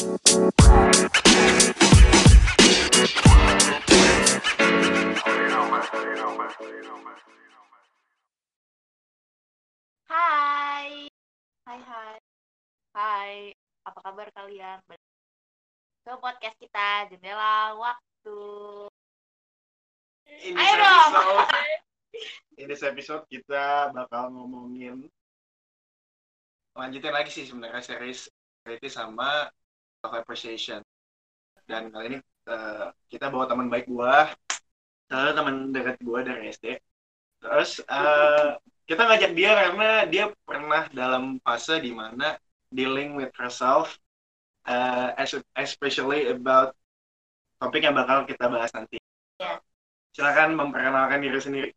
Hai. Hai hai. Hai. Apa kabar kalian? Ke podcast kita Jendela Waktu. In Ayo dong. episode, in this episode kita bakal ngomongin lanjutin lagi sih sebenarnya series Reality sama Appreciation. Dan kali ini eh, kita bawa teman baik gua, salah teman dekat gua dari SD. Terus eh, kita ngajak dia karena dia pernah dalam fase di mana dealing with herself, es- especially about topik yang bakal kita bahas nanti. Ya. Silakan memperkenalkan diri sendiri.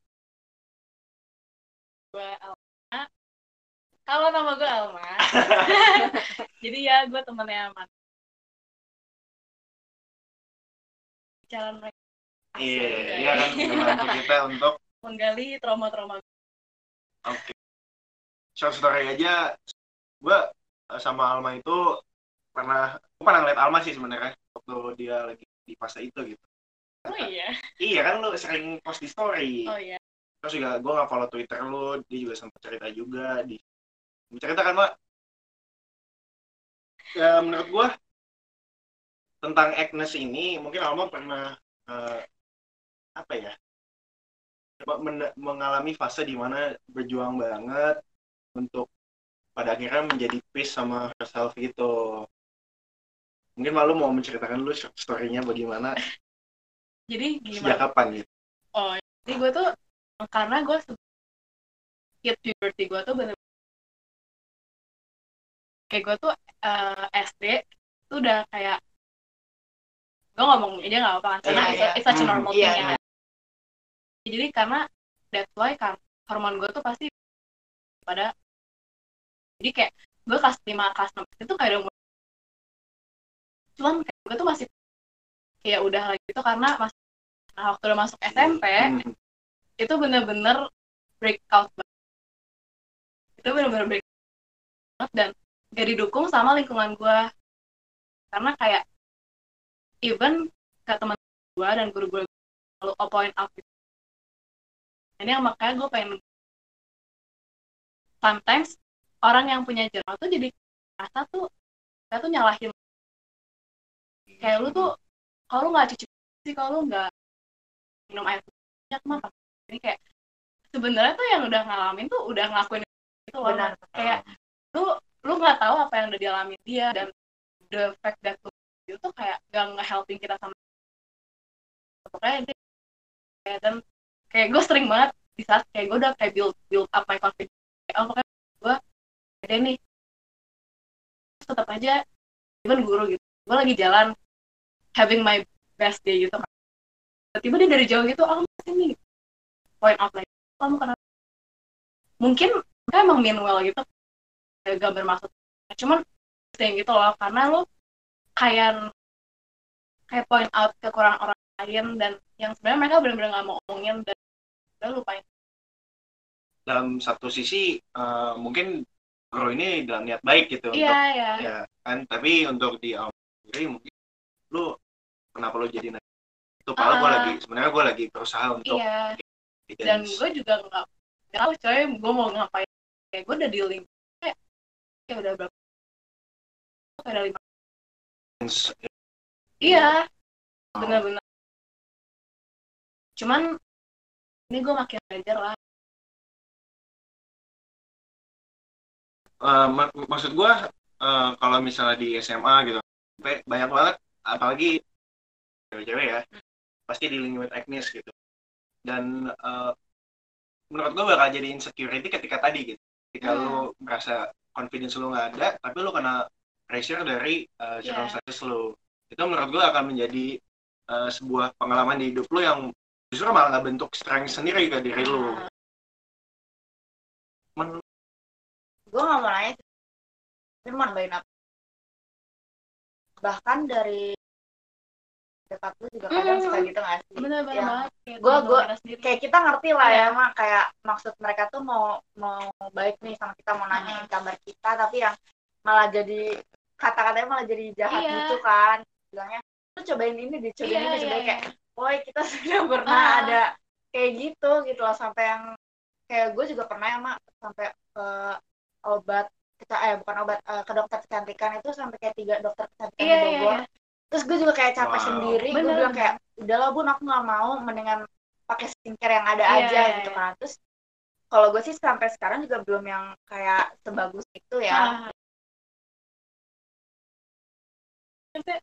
gue Alma. Halo, nama gue Alma. Jadi ya, gue temennya Aman. Jalan mereka Iya, iya kan membantu kita untuk menggali trauma-trauma oke. Short story aja, gue sama Alma itu pernah, gue pernah ngeliat Alma sih sebenarnya waktu dia lagi di fase itu gitu. Oh iya? Iya kan lu sering post di story. Oh iya. Terus juga gue nggak follow Twitter lu, dia juga sempat cerita juga di cerita kan Mbak. Ya menurut gue tentang Agnes ini mungkin Alma pernah eh, apa ya coba men- mengalami fase di mana berjuang banget untuk pada akhirnya menjadi peace sama herself gitu. Mungkin malu mau menceritakan dulu story-nya bagaimana Jadi sejak gimana? kapan gitu. Oh, jadi gue tuh karena gue hit puberty gue tuh bener kayak gue tuh eh, SD tuh udah kayak gue ngomong aja nggak apa-apa kan karena it's, iya. it's such a normal iya, thing ya iya. jadi karena that's why kan hormon gue tuh pasti pada jadi kayak gue kelas 5 kelas 6 itu kayak udah cuman kayak gue tuh masih kayak udah lagi gitu karena masih nah waktu udah masuk SMP Hmm. itu bener-bener breakout banget. itu bener-bener breakout banget dan gak didukung sama lingkungan gue karena kayak even ke teman gue dan guru gue selalu all point out gitu. ini yang makanya gue pengen sometimes orang yang punya journal tuh jadi rasa tuh kita tuh nyalahin kayak lu tuh kalau lu nggak cuci sih kalau lu nggak minum air banyak mah ini kayak sebenarnya tuh yang udah ngalamin tuh udah ngelakuin itu loh Benar. kayak lu lu nggak tahu apa yang udah dialami dia dan the fact that lu itu tuh kayak gak nge-helping kita sama pokoknya dia kayak dan kayak gue sering banget di saat kayak gue udah kayak build build up my confidence. Kayak, oh pokoknya gue ada nih. Tetap aja even guru gitu gue lagi jalan having my best day gitu. Tiba-tiba dia dari jauh gitu oh sini. Point out lagi kamu kenapa mungkin mereka emang mean well gitu kayak gak bermaksud. Cuman saying gitu loh karena lu kayak kayak point out kekurangan orang lain dan yang sebenarnya mereka benar-benar nggak mau omongin dan udah lupain. Dalam satu sisi eh, mungkin guru ini dalam niat baik gitu iya untuk iya. ya kan tapi untuk di awal sendiri mungkin lu kenapa lu jadi itu padahal gue Ah. lagi sebenarnya gue lagi berusaha untuk bikin dan gue juga nggak tahu coy gue mau ngapain. Kayak gue udah dealing kayak ya udah berapa? Kayak udah lima iya. Bener-bener cuman ini gue makin belajar lah. Eh, mak- maksud gue eh, kalau misalnya di SMA gitu banyak banget apalagi cewek-cewek ya pasti dealing with Agnes gitu. Dan eh, menurut gue bakal jadi insecurity ketika tadi gitu. Ketika Hmm. lu merasa confidence lu nggak ada tapi lu kena pressure dari uh, circumstances lu itu menurut gue akan menjadi eh, sebuah pengalaman di hidup lu yang justru malah nggak bentuk strength sendiri ke diri lu Men- gue nggak mau nanya tapi mau nambahin apa bahkan dari dekat lu juga kadang Hmm. suka gitu nggak sih banget kayak Gua- temen gua- kita sendiri. kayak kita ngerti lah ya Iya. mah kayak maksud mereka tuh mau mau baik nih sama kita mau nanyain Hmm. kabar kita tapi yang malah jadi kata-katanya malah jadi jahat Iya. gitu kan bilangnya lu cobain ini deh cobain Iya, ini iya, cobain iya. kayak woi kita sudah pernah Ah. ada kayak gitu gitu loh sampai yang kayak gue juga pernah ya mak sampai ke obat kita eh bukan obat eh, ke dokter kecantikan itu sampai kayak tiga dokter kecantikan Iya, di iya, Bogor iya. terus gue juga kayak capek Wow. sendiri gue bilang kayak udahlah bun aku nggak mau mendingan pakai skincare yang ada Iya, aja iya, gitu iya. kan terus kalau gue sih sampai sekarang juga belum yang kayak sebagus itu ya. Maksudnya,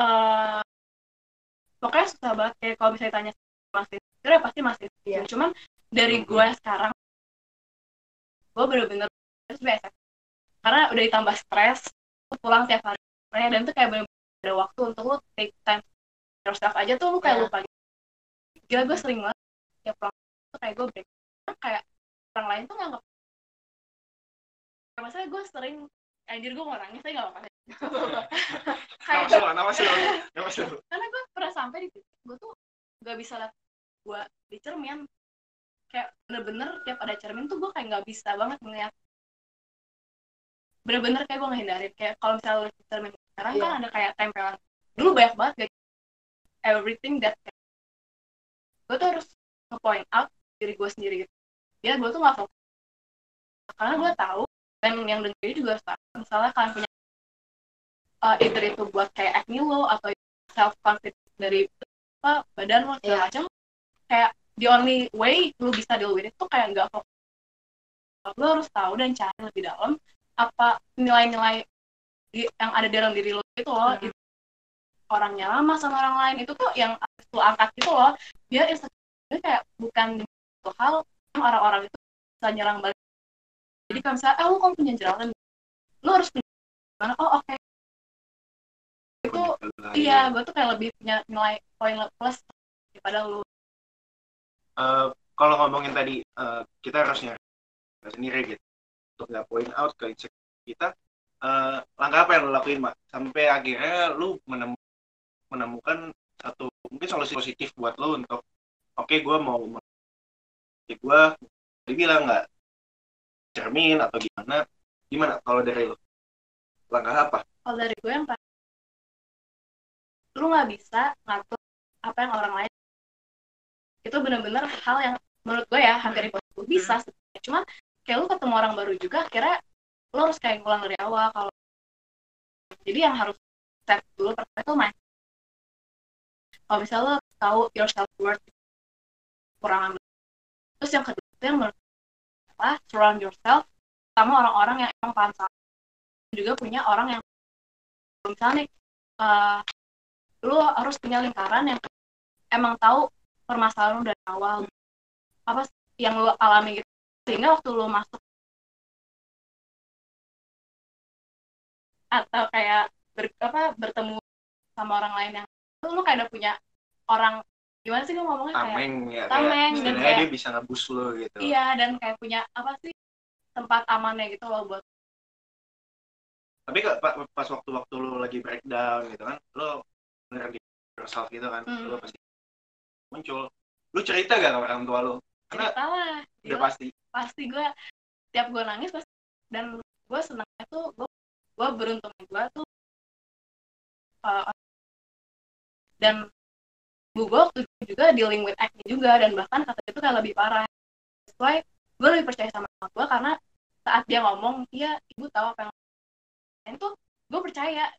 eh, pokoknya susah banget kayak kalau misalnya tanya masih sebenarnya pasti masih Iya. cuman dari gue sekarang gue bener-bener terus biasa karena udah ditambah stres pulang tiap hari dan tuh kayak bener-bener ada waktu untuk lu take time yourself aja tuh lu kayak Iya. lupa gitu. gila gue sering banget tiap pulang tuh kayak gue break kayak orang lain tuh nganggap maksudnya gue sering anjir gue mau nangis saya gak apa-apa kayak Nama sih nama sih nama sih karena gue pernah sampai di titik gue tuh gak bisa lihat gue di cermin. Kayak bener-bener tiap ada cermin tuh gue kayak nggak bisa banget ngeliat. Bener-bener kayak gue ngehindarin. Kayak kalau misalnya di cermin sekarang Iya. kan ada kayak tempelan. Dulu banyak banget gak everything that gue tuh harus nge-point out diri gue sendiri gitu. Ya gue tuh gak fokus. Karena gue tahu dan yang dengerin juga harus tahu misalnya kalian punya uh, either itu buat kayak acne lo atau self confidence dari apa badan lo segala Iya. macam kayak the only way lu bisa deal with it tuh kayak nggak fokus. Lu harus tahu dan cari lebih dalam apa nilai-nilai yang ada dalam diri lo itu loh. Hmm. itu orangnya lama sama orang lain itu tuh yang lu angkat gitu loh. Biar insecure kayak bukan satu hal orang-orang itu bisa nyerang balik. Jadi kalau misalnya ah lu kok punya jerawat? Lu harus punya gimana oh oke itu iya gue tuh kayak lebih punya nilai poin plus daripada lu. Eh, kalau ngomongin tadi eh, kita harus nyari sendiri gitu. Untuk nggak point out ke insecurity kita eh, langkah apa yang lo lakuin mak? Sampai akhirnya lu menem- menemukan satu mungkin solusi positif buat lo untuk oke gue mau ya gue dibilang nggak cermin atau gimana? Gimana? Kalau dari lo langkah apa? Kalau dari gue yang lu nggak bisa ngatur apa yang orang lain itu bener-bener hal yang menurut gue ya hampir impossible. Bisa sebenarnya. Cuma kayak lu ketemu orang baru juga akhirnya lu harus kayak ngulang dari awal kalau jadi yang harus set dulu pertama itu main kalau misalnya lu tahu your self worth kurang terus yang kedua itu yang menurut adalah surround yourself sama orang-orang yang emang paham sama juga punya orang yang misalnya nih eh, lu harus punya lingkaran yang emang tahu permasalahan lu dari awal. Apa yang lu alami gitu. Sehingga waktu lu masuk atau kayak ber, apa bertemu sama orang lain yang lu, lu kayak udah punya orang gimana sih gue ngomongnya? Kayak tameng ya Tameng, kayak dan kayak- dia bisa ngebus lo gitu. Iya dan kayak punya apa sih tempat amannya gitu loh buat tapi pas waktu-waktu lu lagi breakdown gitu kan lu beneran di yourself gitu kan Hmm. lu pasti muncul. Lu cerita gak sama orang tua lu? Karena cerita lah udah gila. pasti. Pasti gue tiap gue nangis pasti dan gue senangnya tuh gue gue beruntungnya gue tuh uh, dan bu gue waktu itu juga dealing with acne juga dan bahkan kata itu kayak lebih parah. Why gue lebih percaya sama orang gue karena saat dia ngomong iya ibu tahu apa yang tuh gue percaya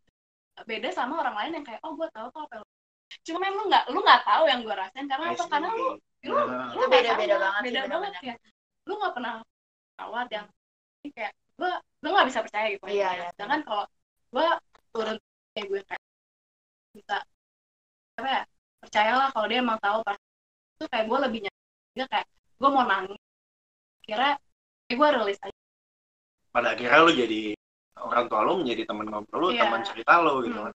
beda sama orang lain yang kayak oh gue tahu kok apa yang cuma memang lu nggak lu nggak tahu yang gue rasain karena apa? Karena lu lu Nah, lu beda-beda sama, banget beda banget ya lu nggak pernah rawat yang ini kayak gue gue nggak bisa percaya gitu. Iya, iya. sedangkan kalau gue turun kayak gue kayak bisa apa ya percayalah kalau dia emang tahu pas itu kayak gue lebih nyaman. Dia kayak gue mau nangis. Kira kayak gue rilis aja. Pada akhirnya lu jadi orang tua lu menjadi teman ngobrol lu Iya. teman cerita lu gitu Hmm. kan.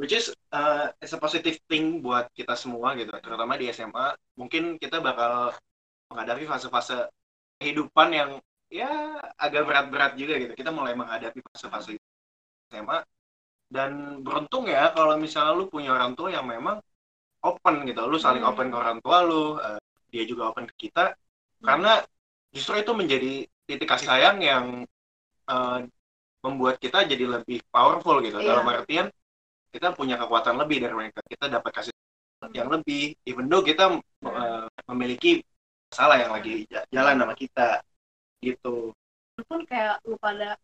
Which is uh, it's a positive thing buat kita semua gitu. Terutama di SMA mungkin kita bakal menghadapi fase-fase kehidupan yang ya agak berat-berat juga gitu. Kita mulai menghadapi fase-fase SMA dan beruntung ya kalau misalnya lu punya orang tua yang memang open gitu. Lu saling Hmm. open ke orang tua lu uh, dia juga open ke kita. Karena justru itu menjadi titik kasih sayang yang uh, membuat kita jadi lebih powerful gitu. Iya. dalam artian kita punya kekuatan lebih dari mereka. Kita dapat kasih yang lebih even though kita eh, memiliki masalah yang lagi ja- jalan sama kita. Gitu. Pun kayak lu pada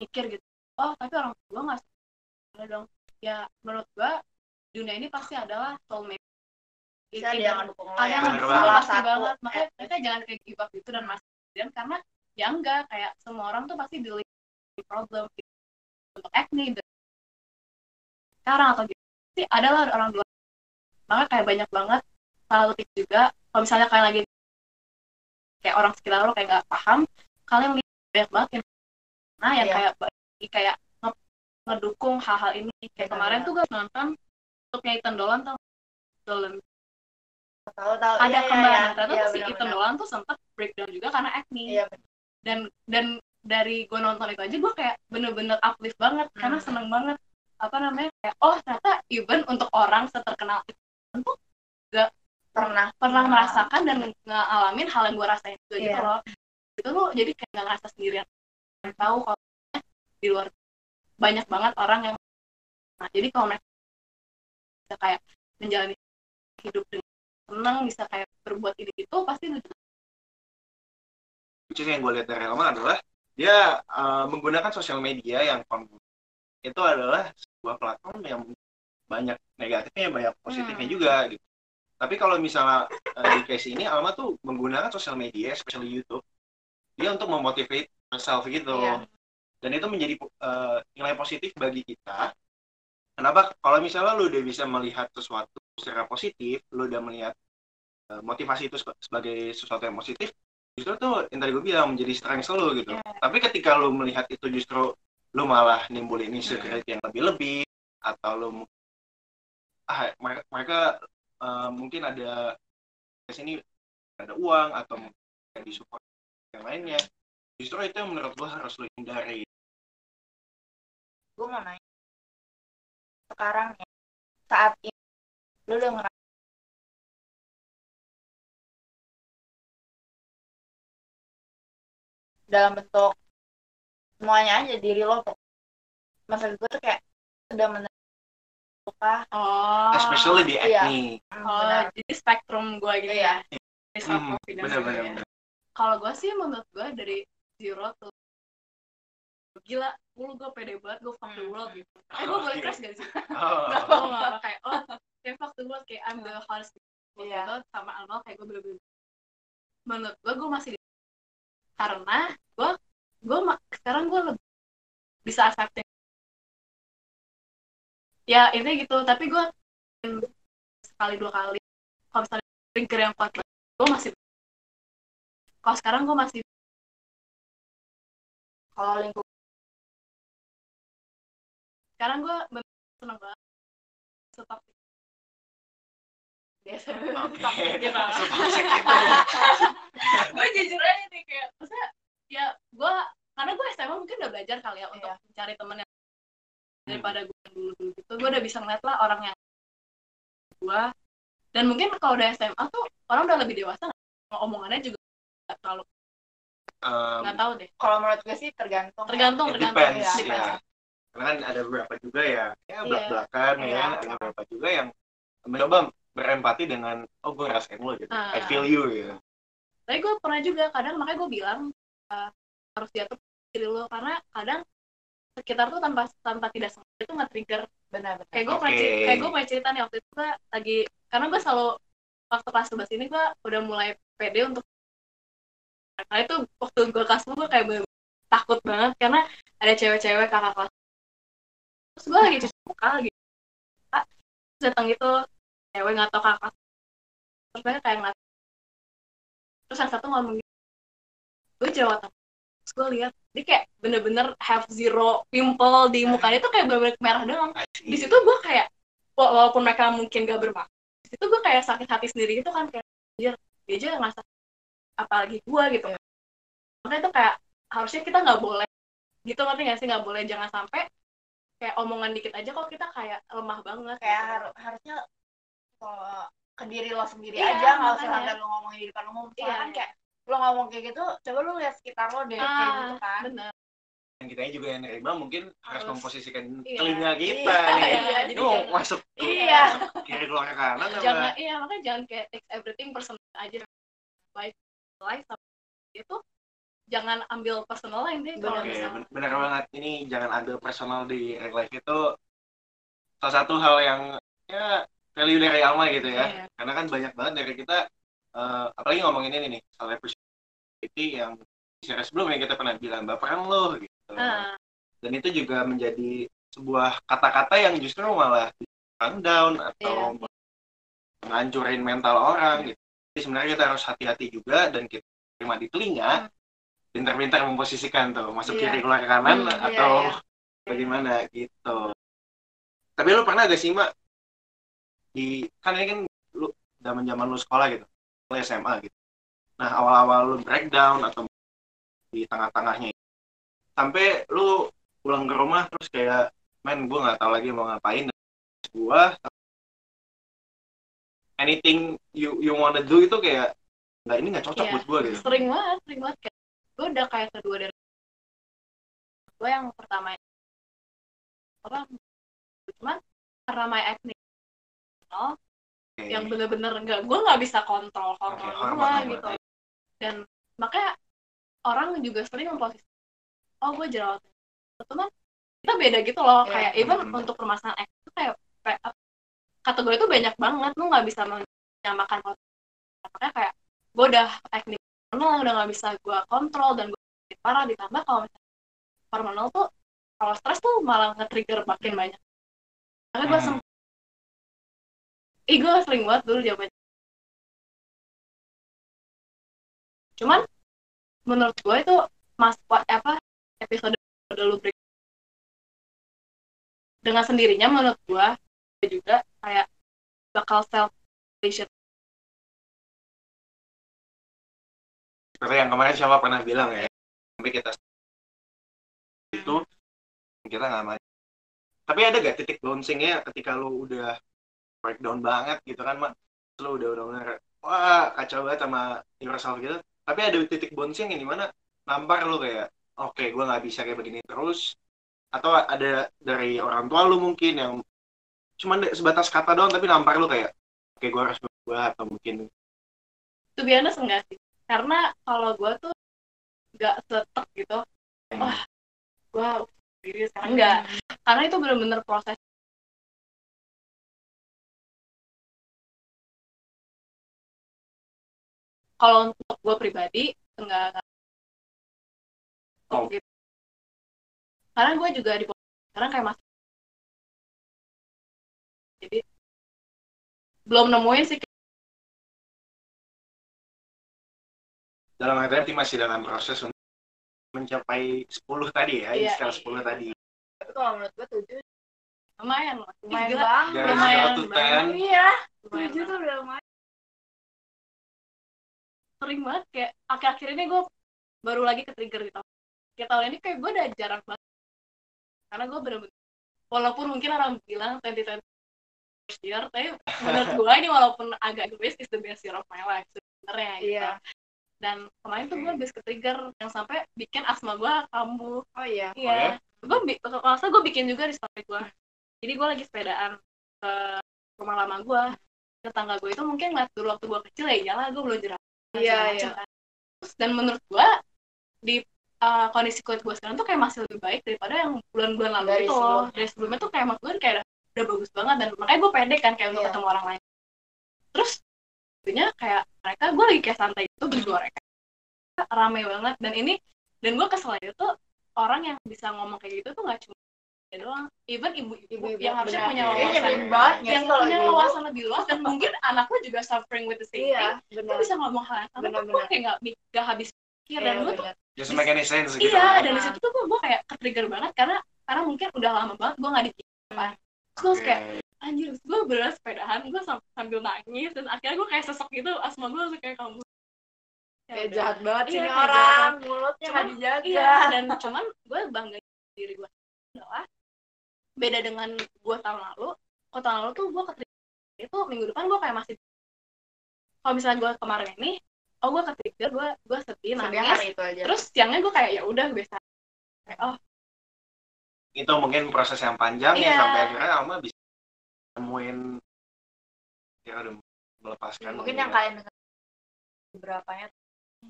mikir gitu oh tapi orang tua nggak ada dong. Ya menurut gua dunia ini pasti adalah soulmate. Lo ada ya. yang banget. salah satu banget. Makanya mereka jangan kayak give up gitu dan masih dan karena ya enggak kayak semua orang tuh pasti dealing with problem untuk acne dan sekarang atau gitu sih adalah orang dua makanya kayak banyak banget salah tips juga kalau misalnya kalian lagi kayak orang sekitar lo kayak nggak paham kalian lihat banyak banget yang nah yang Iya. kayak kayak nge- ngedukung hal-hal ini kayak Benar. kemarin tuh gue nonton untuk Ethan Dolan tau Dolan tahu tahu ada iya, iya, kembaran iya. ternyata si Ethan. Dolan tuh sempat breakdown juga karena acne benar. Dan dan dari gue nonton itu aja gue kayak bener-bener uplift banget karena Hmm. seneng banget. Apa namanya kayak oh ternyata even untuk orang seterkenal itu tuh pernah. pernah Nah, merasakan dan ngalamin hal yang gue rasain juga gitu Iya. loh. Itu tuh jadi kayak nggak ngerasa sendirian. Tahu kalau di luar banyak banget orang yang nah jadi kalau mereka bisa kayak menjalani hidup dengan senang bisa kayak berbuat ini itu pasti lu is yang gue lihat dari Elma adalah dia uh, menggunakan sosial media yang itu adalah sebuah platform yang banyak negatifnya banyak positifnya Hmm. juga gitu. Tapi kalau misalnya uh, di case ini Alma tuh menggunakan sosial media, especially YouTube, dia untuk memotivate herself gitu. Iya. Dan itu menjadi uh, nilai positif bagi kita. Kenapa? Kalau misalnya lu udah bisa melihat sesuatu secara positif, lu udah melihat uh, motivasi itu seba- sebagai sesuatu yang positif, justru tuh yang tadi gue bilang menjadi strength lu gitu. Iya. Tapi ketika lu melihat itu justru lu malah nimbulin insecurity yang lebih-lebih atau lu mu- ah mereka, mereka eh, mungkin ada di sini ada uang atau mungkin disupport yang lainnya. Justru itu yang menurut gue harus lu hindari. gue mau nanya sekarang ya saat ini lu udah ngerasa dalam bentuk semuanya aja diri lo tuh maksud gue tuh kayak udah menerima luka oh Especially di iya. acne. oh benar jadi spektrum gue gitu Iya. ya Hmm, ya. kalau gue sih menurut gue dari zero tuh gila dulu gue pede banget gue fuck the world gitu eh gue boleh crash gak sih Oh. gue nggak kayak oh kayak fuck the world kayak I'm the hardest Iya. gitu sama Amal kayak gue bener-bener menurut gue gue masih di karena gue gue sekarang gue lebih bisa accepting. Ya ini gitu. Tapi gue sekali dua kali. Kalau misalnya trigger yang kuat gue masih kalau sekarang gue masih kalau lingkup sekarang gue seneng banget. Stop Oke. gitu Toxic gitu. gue jujur aja nih kayak maksudnya ya gue karena gue SMA mungkin udah belajar kali ya untuk Iya. mencari temen yang daripada gue dulu dulu gitu gue udah bisa ngeliat lah orang yang gue dan mungkin kalau udah SMA tuh orang udah lebih dewasa nggak? omongannya juga nggak terlalu Um, nggak tahu deh kalau menurut gue sih tergantung ya. tergantung It tergantung depends, ya. Depends. ya. Karena kan ada beberapa juga ya, ya Iya. belak-belakan ya, Iya. ada beberapa juga yang mencoba berempati dengan, oh gue ngerasain lo gitu, Ah. I feel you gitu. tapi gue pernah juga kadang makanya gue bilang uh, harus diatur diri lo karena kadang sekitar tuh tanpa tanpa tidak sengaja itu nggak trigger benar-benar kayak gue Oke. pernah kayak gue punya cerita nih waktu itu gue lagi karena gue selalu waktu kelas 11 ini gue udah mulai pede untuk karena itu waktu gue kelas 10 gue kayak bener takut banget karena ada cewek-cewek kakak kelas terus gue lagi cuci muka lagi terus datang gitu cewek nggak tau kakak. Terus mereka kayak nggak terus yang satu ngomong gue jerawat apa? terus gue lihat dia kayak bener-bener have zero pimple di mukanya tuh kayak bener-bener merah doang. Di situ gue kayak wa- walaupun mereka mungkin gak bermaksud di situ gue kayak sakit hati sendiri gitu kan kayak anjir dia aja ngerasa apalagi gue gitu. Makanya itu kayak harusnya kita nggak boleh gitu ngerti gak sih? Nggak boleh jangan sampai kayak omongan dikit aja kok kita kayak lemah banget kayak gitu. haru- harusnya kalau ke diri lo sendiri Iya, aja nggak usah sampai lo ngomongin di depan umum soalnya Iya, kan iya. kayak lo ngomong kayak gitu coba lo lihat sekitar lo deh kayak gitu ah kan bener dan kitanya juga yang nerima mungkin harus Harus. memposisikan Iya. telinga kita Iya, nih iya, ini jadi mau jangan- masuk Iya. masuk kiri keluar ke kanan apa jangan iya makanya jangan kayak take everything personal aja life life sama itu jangan ambil personal lain deh kalau Oke, misalnya ben- benar banget. Ini jangan ambil personal di real life itu salah satu hal yang ya value dari Alma gitu ya. Iya. Karena kan banyak banget dari kita, eh, apalagi ngomongin ini nih, soal appreciate yang series sebelumnya kita pernah bilang baperan lo gitu. Ah, Dan itu juga menjadi sebuah kata-kata yang justru malah down atau menghancurin mental orang gitu. Jadi sebenarnya kita harus hati-hati juga dan kita terima di telinga, pintar-pintar memposisikan tuh masuk Iya. kiri keluar ke kanan Hmm, iya, atau iya. bagaimana gitu. Tapi lu pernah gak sih Mbak di kan ini kan lu zaman-zaman lu sekolah gitu, lu SMA gitu. Nah awal-awal lu breakdown atau di tengah-tengahnya sampai lu pulang ke rumah terus kayak men gue nggak tahu lagi mau ngapain gue anything you you wanna do itu kayak nggak ini nggak cocok Iya. buat gue gitu sering banget sering banget kayak gue udah kayak kedua dari gue yang pertama apa cuman karena my acne Oke. yang bener-bener enggak gue nggak bisa kontrol hormon Oke, gue gitu dan makanya orang juga sering memposisi oh gue jerawat teman kita beda gitu loh Iya. kayak even Hmm. untuk permasalahan acne itu kayak kayak kategori itu banyak banget lu nggak bisa menyamakan makanya kayak gue udah acne hormonal udah nggak bisa gue kontrol dan gue parah ditambah kalau misalnya hormonal tuh kalau stres tuh malah nge-trigger makin banyak makanya gue Hmm. sempet Ih, gue sering banget dulu zaman cuman menurut gue itu mas apa episode lu break dengan sendirinya menurut gue juga kayak bakal self appreciate seperti yang kemarin siapa pernah bilang ya sampai kita itu kita nggak maju tapi ada gak titik bouncingnya ketika lu udah breakdown banget gitu kan mak. Lu udah udah bener. Wah kacau banget sama yourself gitu. Tapi ada titik bouncing yang di mana nampar lu kayak oke gue nggak bisa kayak begini terus. Atau ada dari orang tua lu mungkin yang cuman sebatas kata doang tapi nampar lu kayak oke gue harus berubah atau mungkin itu biasa enggak sih. Karena kalau gue tuh nggak setek gitu wah gue diri sekarang enggak karena itu bener-bener proses kalau untuk gue pribadi enggak, enggak. Oh. gitu. karena gue juga di sekarang kayak masih jadi belum nemuin sih dalam artian masih dalam proses untuk mencapai 10 tadi ya, Iya, skala iya. 10 tadi. Tapi kalau menurut gue tujuh lumayan loh lumayan Gila. banget. Dari Lumayan 0 to banget. 10, Iya, Lumayan tujuh tuh udah lumayan. Sering banget kayak akhir-akhir ini gue baru lagi ke trigger di tahun kayak tahun ini kayak gue udah jarang banget. Karena gue bener-bener walaupun mungkin orang bilang 2020 first year tapi menurut gue ini walaupun agak egois is the best year of my life sebenarnya gitu. Iya. dan kemarin tuh gue habis ke trigger yang sampai bikin asma gue kambuh. Oh iya. iya. Gue salah gue bikin juga di story gue jadi gue lagi sepedaan ke rumah lama gue tetangga gue itu mungkin ngeliat dulu waktu gue kecil ya iyalah gue belum jerawat Iya, iya. dan menurut gue di uh, kondisi kulit gue sekarang tuh kayak masih lebih baik daripada yang bulan-bulan lalu Dari itu sebelumnya. dari sebelumnya tuh kayak gue kayak udah, udah bagus banget dan makanya gue pede kan kayak untuk Iya. ketemu orang lain terus jadinya kayak mereka gue lagi kayak santai itu berdua mereka rame banget dan ini dan gue kesel itu tuh orang yang bisa ngomong kayak gitu tuh nggak cuma doang. Even ibu-ibu yang harusnya benar. punya Iya, wawasan. Nyebelin banget yang punya wawasan lebih luas dan mungkin anaknya juga suffering with the same thing. Iya, gue benar. bisa ngomong hal yang sama tuh gue kayak nggak gak habis pikir. Dan Iya, gue tuh just make any sense gitu. iya dan di situ tuh gue, kayak ke trigger banget karena karena mungkin udah lama banget gue nggak dikit apa. Terus kayak anjir gue beneran sepedahan gue sam- sambil nangis dan akhirnya gue kayak sesek gitu asma gue langsung kayak kamu. Kayak jahat banget sih Iya, orang, mulutnya Cuman- dijaga. iya dan cuman gue bangga diri gue adalah beda dengan gue tahun lalu kalau tahun lalu tuh gue ke itu minggu depan gue kayak masih kalau misalnya gue kemarin ini oh gue ke trigger gue gue sedih nangis hari itu aja. terus siangnya gue kayak ya udah biasa kayak oh itu mungkin proses yang panjang ya Iya. sampai akhirnya Alma bisa nemuin ya udah melepaskan mungkin yang ya. kalian dengar beberapanya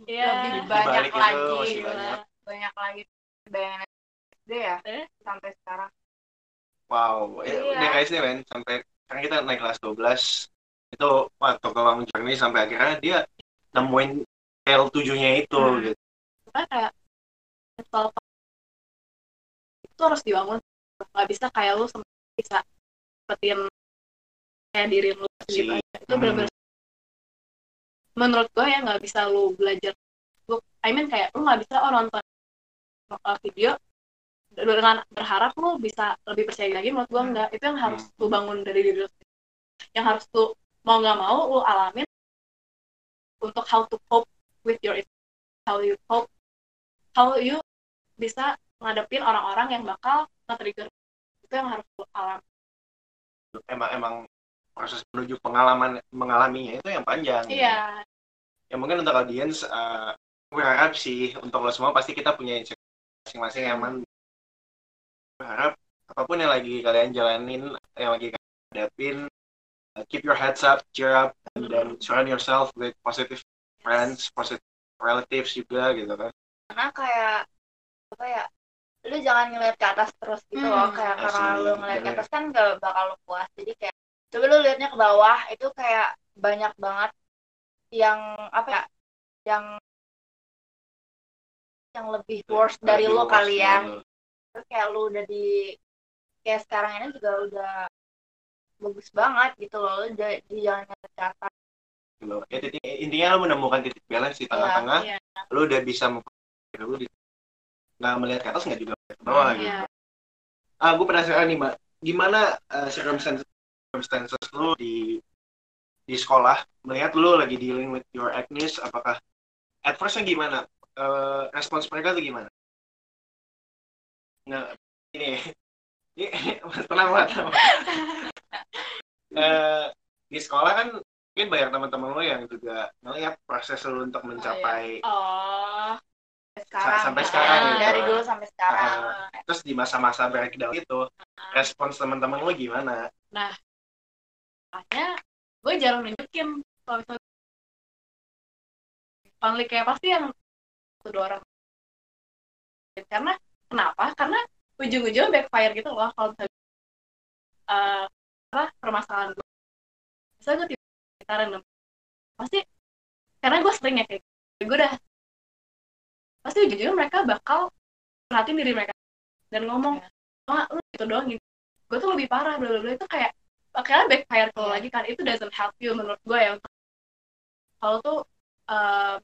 Iya. lebih Di banyak itu lagi gila. banyak. banyak lagi bayangan SD ya Eh? sampai sekarang wow ya, Iya. guys nih men sampai sekarang kita naik kelas 12 itu waktu ke Long Journey sampai akhirnya dia nemuin L7 nya itu Hmm. gitu Makanya kayak mental itu harus dibangun nggak bisa kayak lu bisa sepertiin kayak diri lu Si- gitu aja. itu Hmm. benar-benar menurut gue ya nggak bisa lu belajar lu I mean kayak lu nggak bisa oh nonton video dengan berharap lu bisa lebih percaya lagi menurut gue Hmm. enggak itu yang harus Hmm. lu bangun dari diri lu sendiri. yang harus lu mau nggak mau lu alamin untuk how to cope with your how you cope how you bisa ngadepin orang-orang yang bakal nge-trigger itu yang harus lu alami emang emang proses menuju pengalaman mengalaminya itu yang panjang iya ya mungkin untuk audiens eh gue harap sih untuk lo semua pasti kita punya masing-masing yang man gue harap apa pun yang lagi kalian jalanin yang lagi kalian hadapin uh, keep your heads up cheer up and then surround yourself with positive friends positive relatives juga gitu kan. Karena kayak apa ya lu jangan ngeliat ke atas terus gitu loh Hmm, kayak karena asli, lu ngeliat ke atas kan gak bakal lu puas. Jadi kayak coba lu liatnya ke bawah itu kayak banyak banget yang apa ya yang yang lebih worse dari Lebih lu worse kali ya. lo. Terus kayak lu udah di kayak sekarang ini juga udah bagus banget gitu loh lu udah di jangan ngeliat ke atas gitu. ya titik intinya lo menemukan titik balance di tengah-tengah iya lo udah bisa lo di nggak melihat ke atas nggak juga melihat ke bawah gitu. Iya ah gue penasaran nih mbak. Gimana uh, circumstances circumstances lu di di sekolah? Melihat lu lagi dealing with your acne apakah at firstnya gimana? Eh, respons mereka tuh gimana nah ini ini tenang banget. Eh, di sekolah kan mungkin banyak teman-teman lo yang juga melihat proses lu untuk mencapai oh sekarang sampai sekarang gitu. dari dulu sampai sekarang Ah. terus di masa-masa breakdown itu respons teman-teman lo gimana makanya gue jarang nunjukin kalau misalnya konflik kayak pasti yang satu dua orang karena kenapa? Karena ujung-ujungnya backfire gitu loh kalau misalnya apa permasalahan gue misalnya gue tiba kita random pasti karena gue sering ya kayak gitu. gue udah pasti ujung-ujungnya mereka bakal perhatiin diri mereka dan ngomong ah lu gitu doang gitu. Gue tuh lebih parah bla bla bla itu kayak akhirnya backfire kalau Iya. lagi kan itu doesn't help you menurut gue ya untuk kalau tuh eh,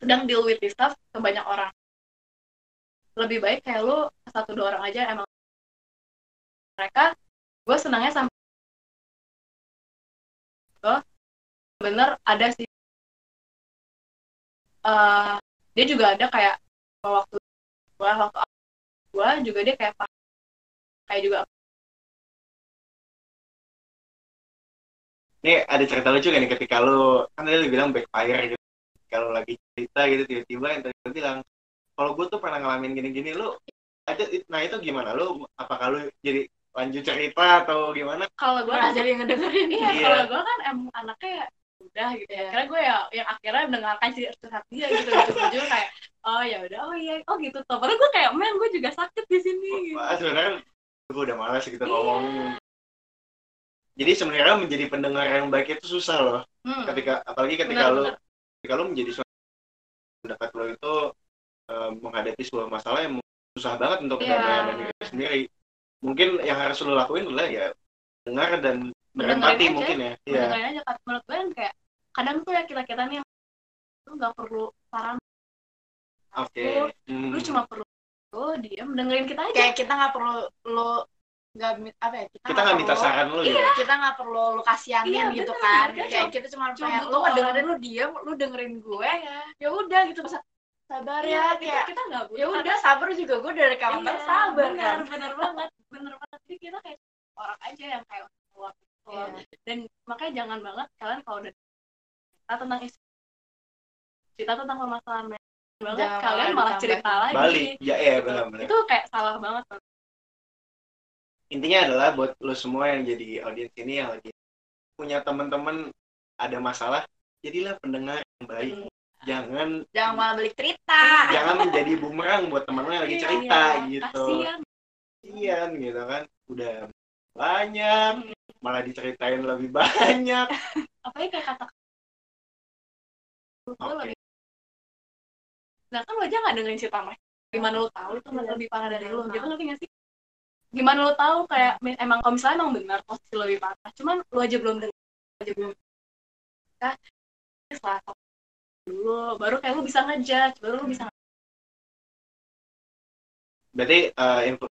sedang deal with this stuff ke banyak orang lebih baik kayak lu satu dua orang aja emang mereka gue senangnya sampai gue bener ada sih eh dia juga ada kayak waktu gue waktu gue juga dia kayak kayak juga Ini ada cerita lucu kan nih ketika lu kan tadi lu bilang backfire gitu. Kalau lagi cerita gitu tiba-tiba yang tadi bilang kalau gue tuh pernah ngalamin gini-gini lu ada nah itu gimana lu apakah lu jadi lanjut cerita atau gimana kalau gue Malah jadi ngedengerin iya Iya. kalau gue kan emang anaknya ya udah gitu ya Iya. karena gue ya yang akhirnya mendengarkan cerita dia gitu ujung-ujung kayak oh ya udah oh iya oh gitu tuh padahal gue kayak men gue juga sakit di sini gitu. Sebenarnya gue udah malas gitu Iya. ngomongin jadi sebenarnya menjadi pendengar yang baik itu susah loh Hmm. ketika apalagi ketika lu Benar-benar. ketika lu menjadi pendapat lo itu eh, menghadapi sebuah masalah yang susah banget untuk Iya. kedamaian diri sendiri. Mungkin yang harus lo lakuin adalah ya dengar dan berempati mungkin ya. Iya. Aja kan menurut gue kan kayak kadang tuh ya kita kita nih lu nggak perlu saran. Oke. Lu, Hmm. lu cuma perlu lu diam dengerin kita aja. Kayak kita nggak perlu lu nggak apa ya kita kita nggak minta perlu- saran lo iya. Gitu kita nggak perlu lu kasihanin Iya, gitu bener. kan. Kita kayak cuma- kita cuma cuma pengen lu ngedengerin orang. lu diem lu dengerin gue ya. Ya udah gitu masa sabar ya kita, kayak kita nggak butuh ya udah sabar juga gue dari kamar Iya, sabar bener, kan? bener banget bener banget. Jadi kita kayak orang aja yang kayak keluar Iya. dan makanya jangan banget kalian kalau udah cerita tentang isu cerita tentang permasalahan banget Jangan kalian malah cerita lagi. Balik. Ya ya benar benar itu kayak salah banget. Intinya adalah buat lo semua yang jadi audiens ini yang lagi punya teman-teman ada masalah jadilah pendengar yang baik. Hmm. Jangan jangan malah balik cerita. Jangan menjadi bumerang buat teman yang lagi Iya, cerita iya. gitu. Kasian. Kasian gitu kan. Udah banyak malah diceritain lebih banyak. Apalagi kayak kata Oke. lebih nah kan lo aja nggak dengerin cerita mereka gimana lo tahu itu mereka lebih parah dari lo gitu ngerti nggak sih? Gimana lo tahu kayak emang kalau misalnya emang benar posisi lo lebih parah cuman lo aja belum denger lo aja belum nah tahu dulu baru kayak lo bisa ngejudge baru lo bisa berarti info-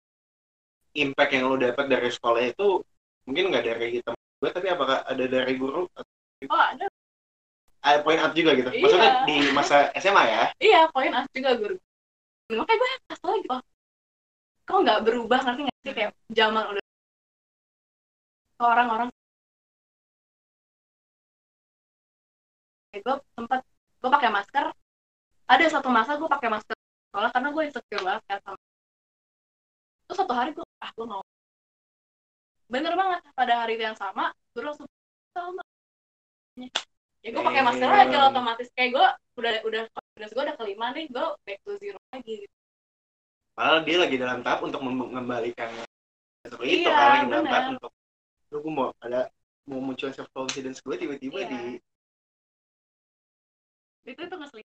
impact yang lo dapat dari sekolah itu mungkin nggak dari teman gue tapi apakah ada dari guru? Oh ada. Ada point out juga gitu? Iya. maksudnya di masa SMA ya? Iya poin as juga guru. Makanya gue kesel lagi oh kok nggak berubah ngerti nggak sih? Kayak zaman udah orang-orang. Gue sempat gue pakai masker ada satu masa gue pakai masker sekolah karena gue insecure banget kan sama terus satu hari gue ah gue mau bener banget pada hari yang sama gue langsung sama ya gue pakai masker Damn. aja otomatis kayak gue udah udah confidence gue udah kelima nih gue back to zero lagi gitu. padahal dia lagi dalam tahap untuk mengembalikan seperti itu Iya, kan lagi dalam tahap untuk lu gue mau ada mau muncul self confidence gue tiba-tiba Iya. di itu itu ngeselin.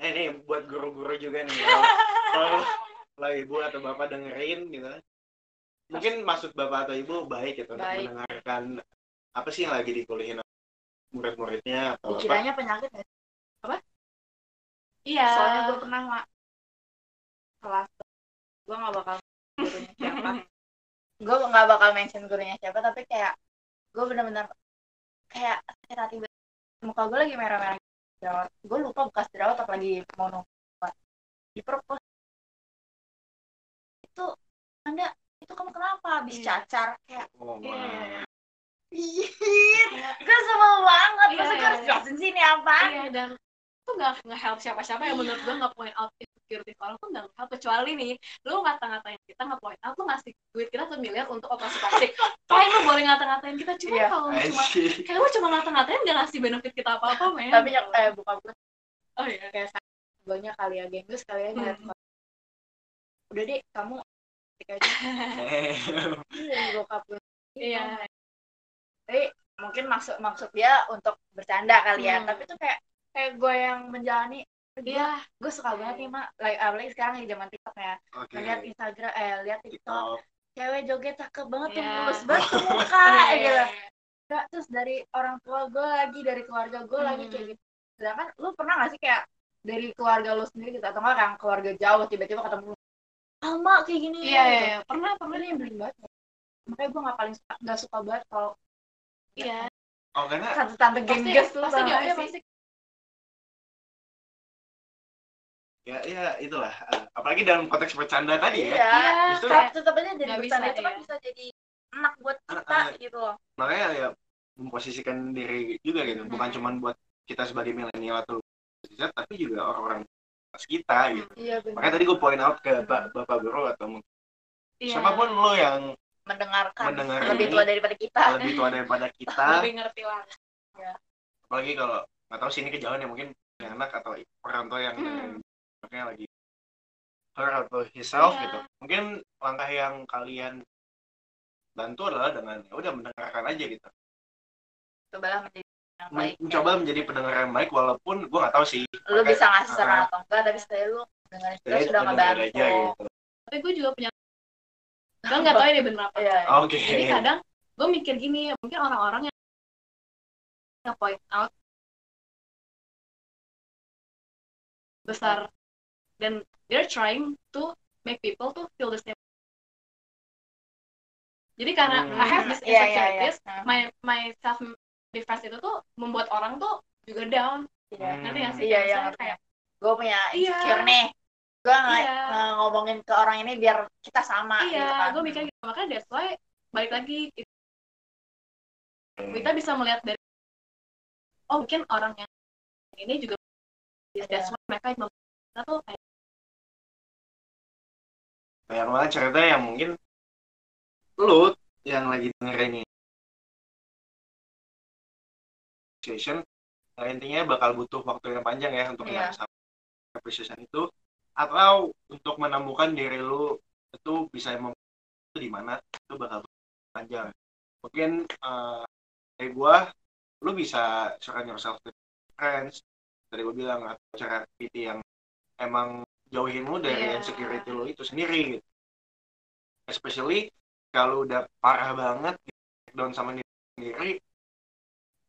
Eh nih buat guru-guru juga nih. Kalau kalau- kalau ibu atau bapak dengerin gitu. Mungkin maksud bapak atau ibu baik gitu untuk Baik. mendengarkan apa sih yang lagi dikulihin murid-muridnya atau apa? Dikiranya penyakit ya? Iya. Soalnya gue pernah mak. Kelas. Gue nggak bakal gurunya siapa. Gue nggak bakal mention gurunya siapa tapi kayak gue bener-bener kayak sakit hati banget. muka gue lagi merah-merah jerawat gue lupa bekas jerawat apa lagi mau numpat di propos itu anda itu kamu kenapa habis Iya. cacar kayak oh, Iya, iya, iya. Iya, gue sebel banget. Iya, Masa gue iya, harus iya. jelasin sini apa? iya dan itu nggak nge-help siapa-siapa yang menurut gue nggak point out insecurity orang tuh nggak kecuali nih lu ngata-ngatain kita nggak point out lu ngasih duit kita tuh miliar untuk operasi plastik fine lu boleh ngata-ngatain kita cuma Iya. kalau lu cuma kayak lu cuma ngata-ngatain nggak ngasih benefit kita apa-apa men Tapi nyok, eh buka gue oh iya kayak gue kali ya geng sekali aja ngeliat Hmm. Udah deh, kamu aja. Eh, Iya, bokap gue. iya Tapi mungkin maksud maksud dia untuk bercanda kali ya. Hmm. Tapi tuh kayak kayak gue yang menjalani iya gue suka banget nih mak. Like apalagi sekarang di zaman tiktok ya. Oke. Lihat instagram eh lihat tiktok. TikTok. cewek joget cakep banget tuh Iya. mulus banget tuh muka Iya, gitu. iya. Nggak, terus dari orang tua gue lagi dari keluarga gue lagi Hmm. kayak gitu. Sedangkan lu pernah gak sih kayak dari keluarga lu sendiri gitu? Atau enggak kan keluarga jauh tiba-tiba ketemu sama kayak gini. Iya gitu. iya iya. pernah pernah. Yang beli banget. Makanya gue gak paling suka gak suka banget kalau iya. oh karena satu tante gengges tuh pasti dia gak pasti ya ya itulah Eh, apalagi dalam konteks bercanda tadi ya iya Justru- tetap aja jadi Nggak bercanda bisa, itu kan iya. bisa jadi enak buat kita Ah, ah. gitu loh makanya ya memposisikan diri juga gitu bukan Hmm. cuman buat kita sebagai milenial atau Z tapi juga orang-orang kita gitu iya benar makanya tadi gue point out ke ba- bapak guru atau mungkin Iya. siapa pun lo yang mendengarkan Mendengar lebih ini. tua daripada kita lebih tua daripada kita lebih ngerti lah apalagi kalau nggak tahu sini kejauhan ya mungkin anak atau orang tua yang Hmm. Makanya lagi her atau himself Iya. gitu. Mungkin langkah yang kalian bantu adalah dengan ya udah mendengarkan aja gitu. Cobalah menjadi yang baik mencoba menjadi pendengar yang baik walaupun gue nggak tahu sih lu bisa ngasih saran Ah, atau enggak tapi setidaknya lu kita jadi sudah ngebantu. aja gitu. Tapi gue juga punya gue nggak tahu ini bener apa. Iya. oke. Jadi kadang gue mikir gini mungkin orang-orang yang nge point out besar dan they're trying to make people to feel the same jadi karena Hmm. I have this Iya, iya, iya. insecurities Nah, my my self defense itu tuh membuat orang tuh juga down iya. Hmm. ngerti gak sih Iya, iya, kayak gue punya Iya. insecure nih gue nge- Iya. ngomongin ke orang ini biar kita sama gitu iya kan gue mikir gitu makanya that's why balik lagi Hmm. kita bisa melihat dari oh mungkin orang yang ini juga is that's why mereka kita tuh kayak banyak banget cerita yang mungkin lu yang lagi dengerin ini. Appreciation nah, intinya bakal butuh waktu yang panjang ya untuk Iya. yang sama appreciation itu. Atau untuk menemukan diri lu itu bisa mem- di mana itu bakal panjang. Mungkin eh, dari gua lu bisa surround yourself with friends. Tadi gua bilang atau cara PT yang emang jauhin lu dari Iya. insecurity lu itu sendiri gitu. especially kalau udah parah banget down sama diri sendiri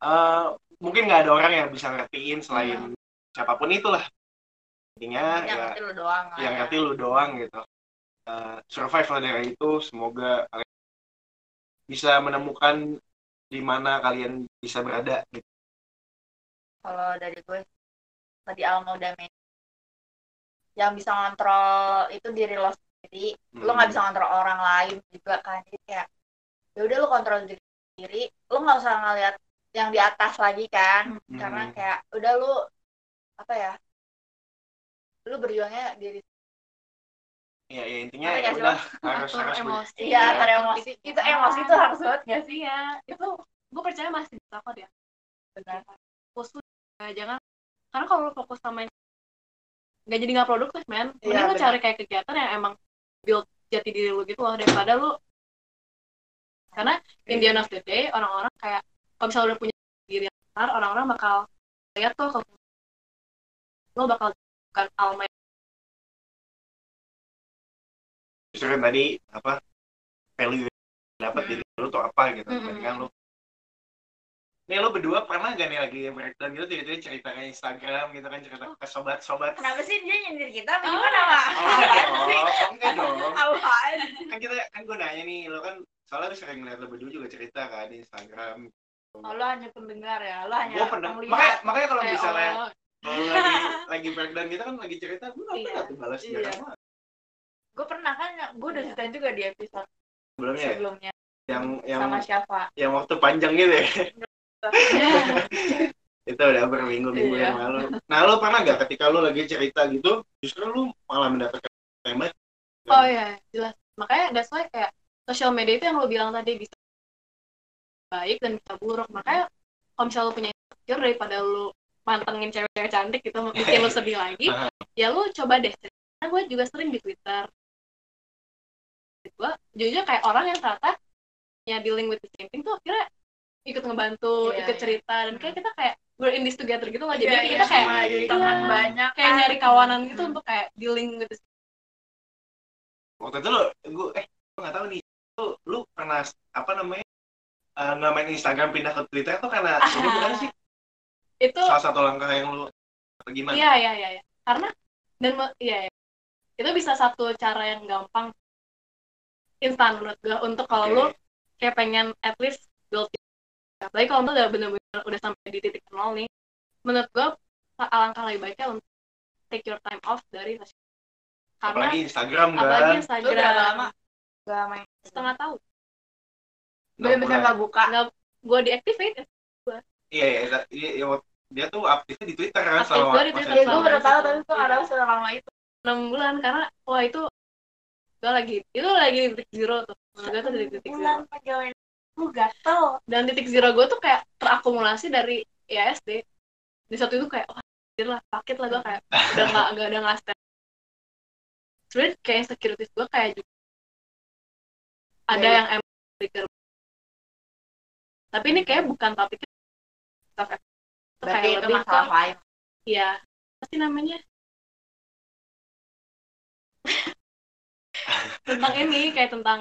eh, mungkin nggak ada orang yang bisa ngertiin selain siapa pun itulah intinya yang ya ngerti lu doang yang ya. ngerti lu doang gitu Eh, survive lah dari itu semoga kalian bisa menemukan di mana kalian bisa berada gitu. kalau dari gue tadi Alma udah main yang bisa ngontrol itu diri lo sendiri. Lo nggak Hmm. bisa ngontrol orang lain juga kan. Jadi kayak ya udah lo kontrol diri sendiri. Lo nggak usah ngeliat yang di atas lagi kan. Hmm. karena kayak udah lo apa ya lo berjuangnya diri ya, ya intinya ya ya, udah harus harus emosi. Iya, atur emosi. Itu emosi tuh harus banget nggak sih? Ya itu gue percaya masih bisa kok ya benar. Fokus eh, jangan. Karena kalau fokus sama yang nggak jadi nggak produktif men Iya, mending lu benar. cari kayak kegiatan yang emang build jati diri lu gitu loh daripada lu karena in the end of the day orang-orang kayak kalau misalnya udah punya diri yang besar orang-orang bakal lihat tuh ke lo bakal bukan alma yang justru kan tadi apa value dapat Hmm. dari lu tuh apa gitu Hmm. Tadi kan lu Nih lu berdua pernah gak nih lagi breakdown gitu tiba-tiba cerita ke Instagram gitu kan cerita ke sobat-sobat kenapa sih dia nyindir kita apa Ah. gimana pak Oh enggak dong, oh, enggak dong apaan Kan kita, kan gue nanya nih, lo kan soalnya lu sering ngeliat lo berdua juga cerita kan di Instagram oh, lo hanya pendengar ya lo hanya Gue pernah, penglihat. makanya, makanya kalau kayak misalnya oh, kalau lagi lagi breakdown gitu kan lagi cerita, gue gak Iya. pernah tuh balas Iya. jarang gue pernah kan gue udah Iya. ceritain juga di episode Sebelumnya ya, sebelumnya yang yang sama siapa yang waktu panjang gitu ya. itu udah berminggu-minggu Iya. yang lalu. Nah, lo pernah gak ketika lo lagi cerita gitu, justru lo malah mendapatkan tembak? oh ya jelas makanya that's why kayak sosial media itu yang lo bilang tadi bisa baik dan bisa buruk makanya kalau misalnya lo punya insecure daripada lo mantengin cewek-cewek cantik gitu bikin lo sedih lagi ya lo coba deh karena gue juga sering di twitter gue jujur kayak orang yang ternyata ya dealing with the same thing tuh akhirnya ikut ngebantu Iya, ikut iya. cerita dan kayak kita kayak we're in this together gitu loh jadi Iya, kita iya, kayak sama, jadi teman banyak kayak kan. nyari kawanan gitu Hmm. untuk kayak dealing with the Waktu itu lo, gue, eh, gue gak tahu nih, lo, lo pernah, apa namanya, eh, nggak main Instagram pindah ke Twitter tuh karena ini bukan sih itu salah satu langkah yang lo, atau gimana? Iya iya iya iya. Karena dan iya, iya. itu bisa satu cara yang gampang instan menurut gue untuk kalau Oke. lu kayak pengen at least build apalagi kalau udah bener-bener udah sampai di titik nol nih menurut gue alangkah lebih baiknya untuk take your time off dari sosial karena Apalagi Instagram kan? apalagi Instagram berapa lama gak main setengah tahun. Bener-bener bulan. gak buka. Nggak gue deactivate Iya, iya, iya, iya, iya, dia tuh aktifnya di Twitter kan Aktif selama gua di masa Twitter. ya itu. gue baru tahu tapi gue gak tahu selama itu. Enam bulan karena wah itu gue lagi itu lagi di titik zero tuh. Menurut gue tuh di titik zero lu gatel. Dan titik zero gue tuh kayak terakumulasi dari IASD di satu itu kayak wah anjir lah sakit lah gue kayak udah nggak nggak udah nggak stand. Sebenarnya kayak securities gue kayak juga ada Dari- yang emang trigger. Tapi ini kayak bukan topiknya. Kayak itu lebih masalah ke lain ya apa sih namanya? Tentang ini kayak tentang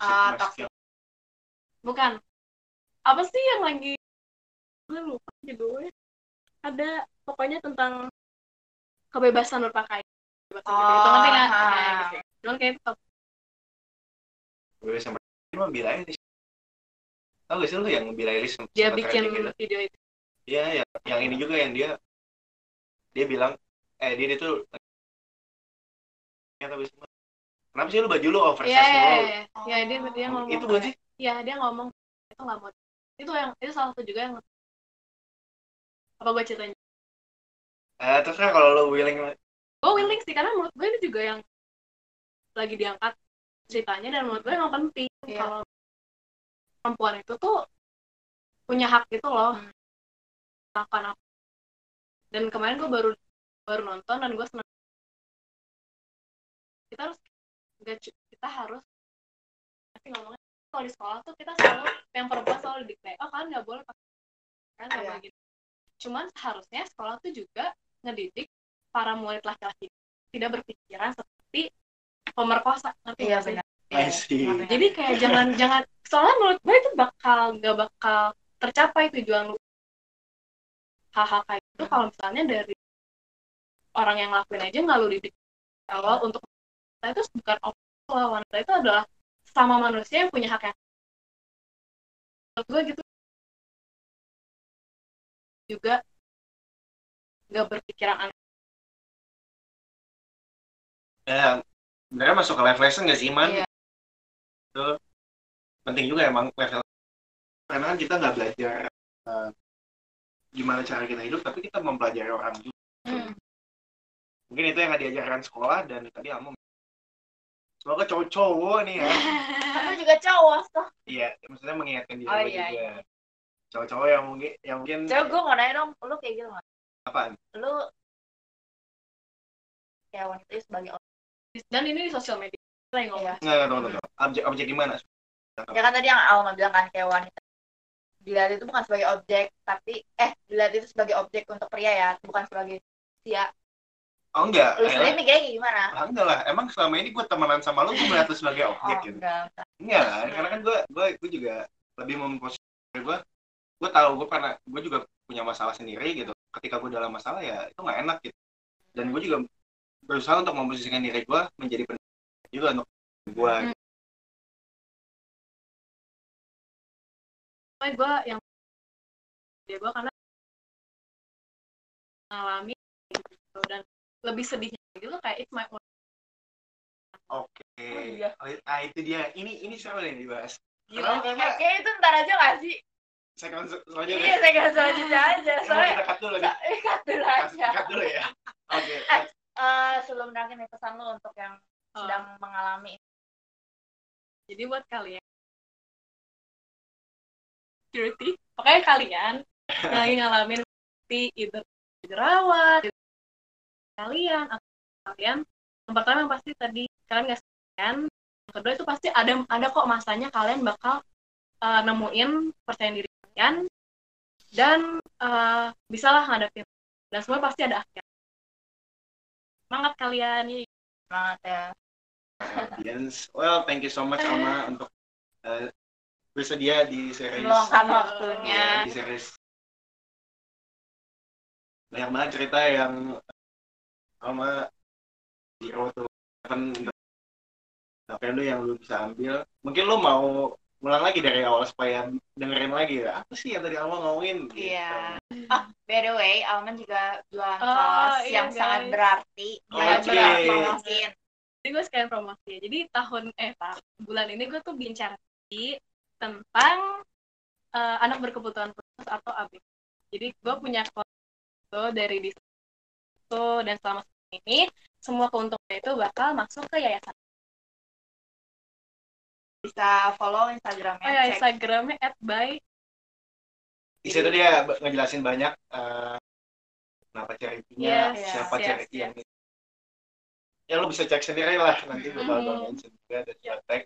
Ah, Masih- toxic. Bukan apa sih yang lagi gue lupa judulnya ada pokoknya tentang kebebasan berpakaian kebebasan Oh, gitu. itu ngerti nggak ah. Nah, gitu. cuman kayak itu Gue sama cuma Billy Eilish. Tau gak sih lu yang Eilish sempat dia bikin gitu? video itu Iya, yang, yang ini juga yang dia dia bilang eh dia itu ya tapi semua kenapa sih lu baju lu oversize iya iya mulu? iya ya dia dia ngomong itu bukan sih iya dia ngomong itu nggak mau itu yang itu salah satu juga yang apa gue ceritain Eh, terserah kalau lo willing gue willing sih karena menurut gue ini juga yang lagi diangkat ceritanya dan menurut gue emang penting Iya. kalau perempuan itu tuh punya hak gitu loh. Hmm. melakukan apa dan kemarin gue baru baru nonton dan gue senang kita harus kita harus tapi ngomongnya kalau di sekolah tuh kita selalu yang perempuan selalu didikte oh kan nggak boleh pakai kan nggak Iya. boleh gitu cuman seharusnya sekolah tuh juga ngedidik para murid laki-laki tidak berpikiran seperti pemerkosa ngerti iya benar. Ngerti. jadi kayak jangan jangan soalnya menurut gue itu bakal nggak bakal tercapai tujuan lu hal-hal kayak itu kalau misalnya dari orang yang ngelakuin aja nggak lu didik awal untuk wanita itu bukan wanita itu adalah sama manusia yang punya hak yang menurut gue gitu juga nggak berpikiran aneh Ya, sebenarnya masuk ke life lesson gak sih, Man? Iya. Itu penting juga emang level. Karena kan kita nggak belajar eh, gimana cara kita hidup, tapi kita mempelajari orang juga. Hmm. Mungkin itu yang nggak diajarkan sekolah dan tadi Alma Semoga cowok-cowok nih ya. aku juga cowok tuh Iya, maksudnya mengingatkan diri Oh, iya, juga. Cowok-cowok yang mungkin yang mungkin coba gue mau nanya dong lu kayak gitu nggak apaan? lu kayak wanita itu sebagai orang dan ini di sosial media kita yang ngomong Iya. Nggak, nggak, tunggu, tunggu. Objek, objek gimana? ya kan tadi yang Alma bilang kan kayak wanita dilihat itu bukan sebagai objek tapi eh dilihat itu sebagai objek untuk pria ya bukan sebagai sia Oh enggak, lu eh, sendiri mikirnya kayak gimana ah, enggak lah. Emang selama ini gue temenan sama lu, gue melihat lu sebagai oh objek gitu. enggak Enggak lah, karena kan gue gue gue juga lebih memposisikan gue gue tahu gue pernah gue juga punya masalah sendiri gitu. Ketika gue dalam masalah ya itu nggak enak gitu. Dan gue juga berusaha untuk memposisikan diri gue menjadi pendengar juga untuk gue. Hmm. Gue yang dia gue karena mengalami gitu dan lebih sedihnya gitu kayak it's my own Oke. Oh, iya. Ah itu dia. Ini ini seru nih dibahas. gila Kenapa? Karena kayak itu ntar aja gak sih saya kan selanjutnya. iya saya gak selanjutnya aja soalnya kita cut dulu nih. eh cut dulu aja Cut dulu ya. Oke. Eh, sebelum berakhir nih pesan lu untuk yang Oh. sedang mengalami jadi buat kalian security pokoknya kalian yang lagi ngalamin seperti either jerawat kalian atau kalian yang pertama yang pasti tadi kalian nggak sendirian yang kedua itu pasti ada ada kok masanya kalian bakal uh, nemuin percaya diri kalian dan uh, bisalah ngadepin. Dan semua pasti ada akhir semangat kalian semangat ya. Audience. Well, thank you so much Alma untuk eh, bersedia di series. Meluangkan ya, waktunya. di series. Banyak banget cerita yang Alma zero to seven apa lu yang lu bisa ambil mungkin lu mau ulang lagi dari awal supaya dengerin lagi ya apa sih yang tadi Alma ngomongin gitu. Iya. Oh, by the way, Alman juga jualan Oh, kaos iya, yang guys. sangat berarti. Oh, berat promosiin. jadi gue sekalian promosi ya. Jadi tahun eh tak bulan ini gue tuh bincang tentang eh, anak berkebutuhan khusus atau AB. Jadi gue punya foto dari di dan selama ini semua keuntungan itu bakal masuk ke yayasan. Bisa follow Instagramnya. Oh ya cek. Instagramnya @by di situ dia ngejelasin banyak eh, kenapa charity-nya Yes, siapa yes, charity yes. yang ya lu bisa cek sendiri lah nanti gue bakal Mhm. mention juga dan juga tag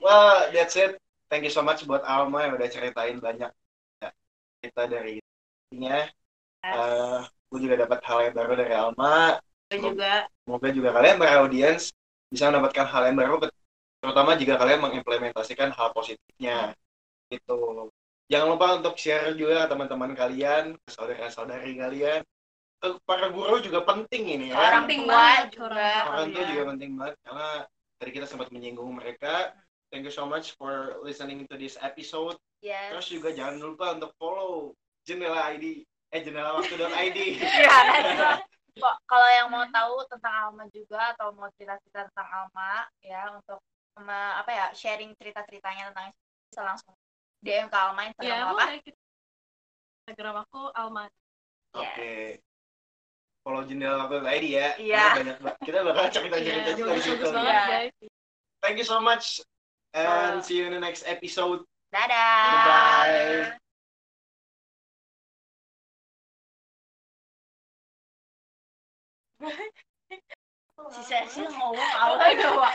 well that's it thank you so much buat Alma yang udah ceritain banyak ya, cerita dari nya Eh, gue juga dapat hal yang baru dari Alma. Gue juga. Semoga juga kalian beraudiens bisa mendapatkan hal yang baru terutama jika kalian mengimplementasikan hal positifnya. Gitu. Jangan lupa untuk share juga ke teman-teman kalian ke saudara-saudari kalian. Ke para guru juga penting ini ya. Orang Penting tua banget, orang tua kalian. juga penting banget karena tadi kita sempat menyinggung mereka. Thank you so much for listening to this episode. Yes. terus juga jangan lupa untuk follow jendela ID eh jendela waktu.id Iya, kalau yang mau tahu tentang Alma juga atau mau cerita-cerita tentang Alma ya untuk me- apa ya sharing cerita-ceritanya tentang bisa langsung DM ke Alma Instagram ya apa? Instagram aku Alma. Oke. follow jendela waktu ID ya. Iya. Kita banyak ba- kita bakal cerita-cerita Iya, juga di situ. Iya. guys Thank you so much and Uh, see you in the next episode. dadah 其实先好矛盾的话。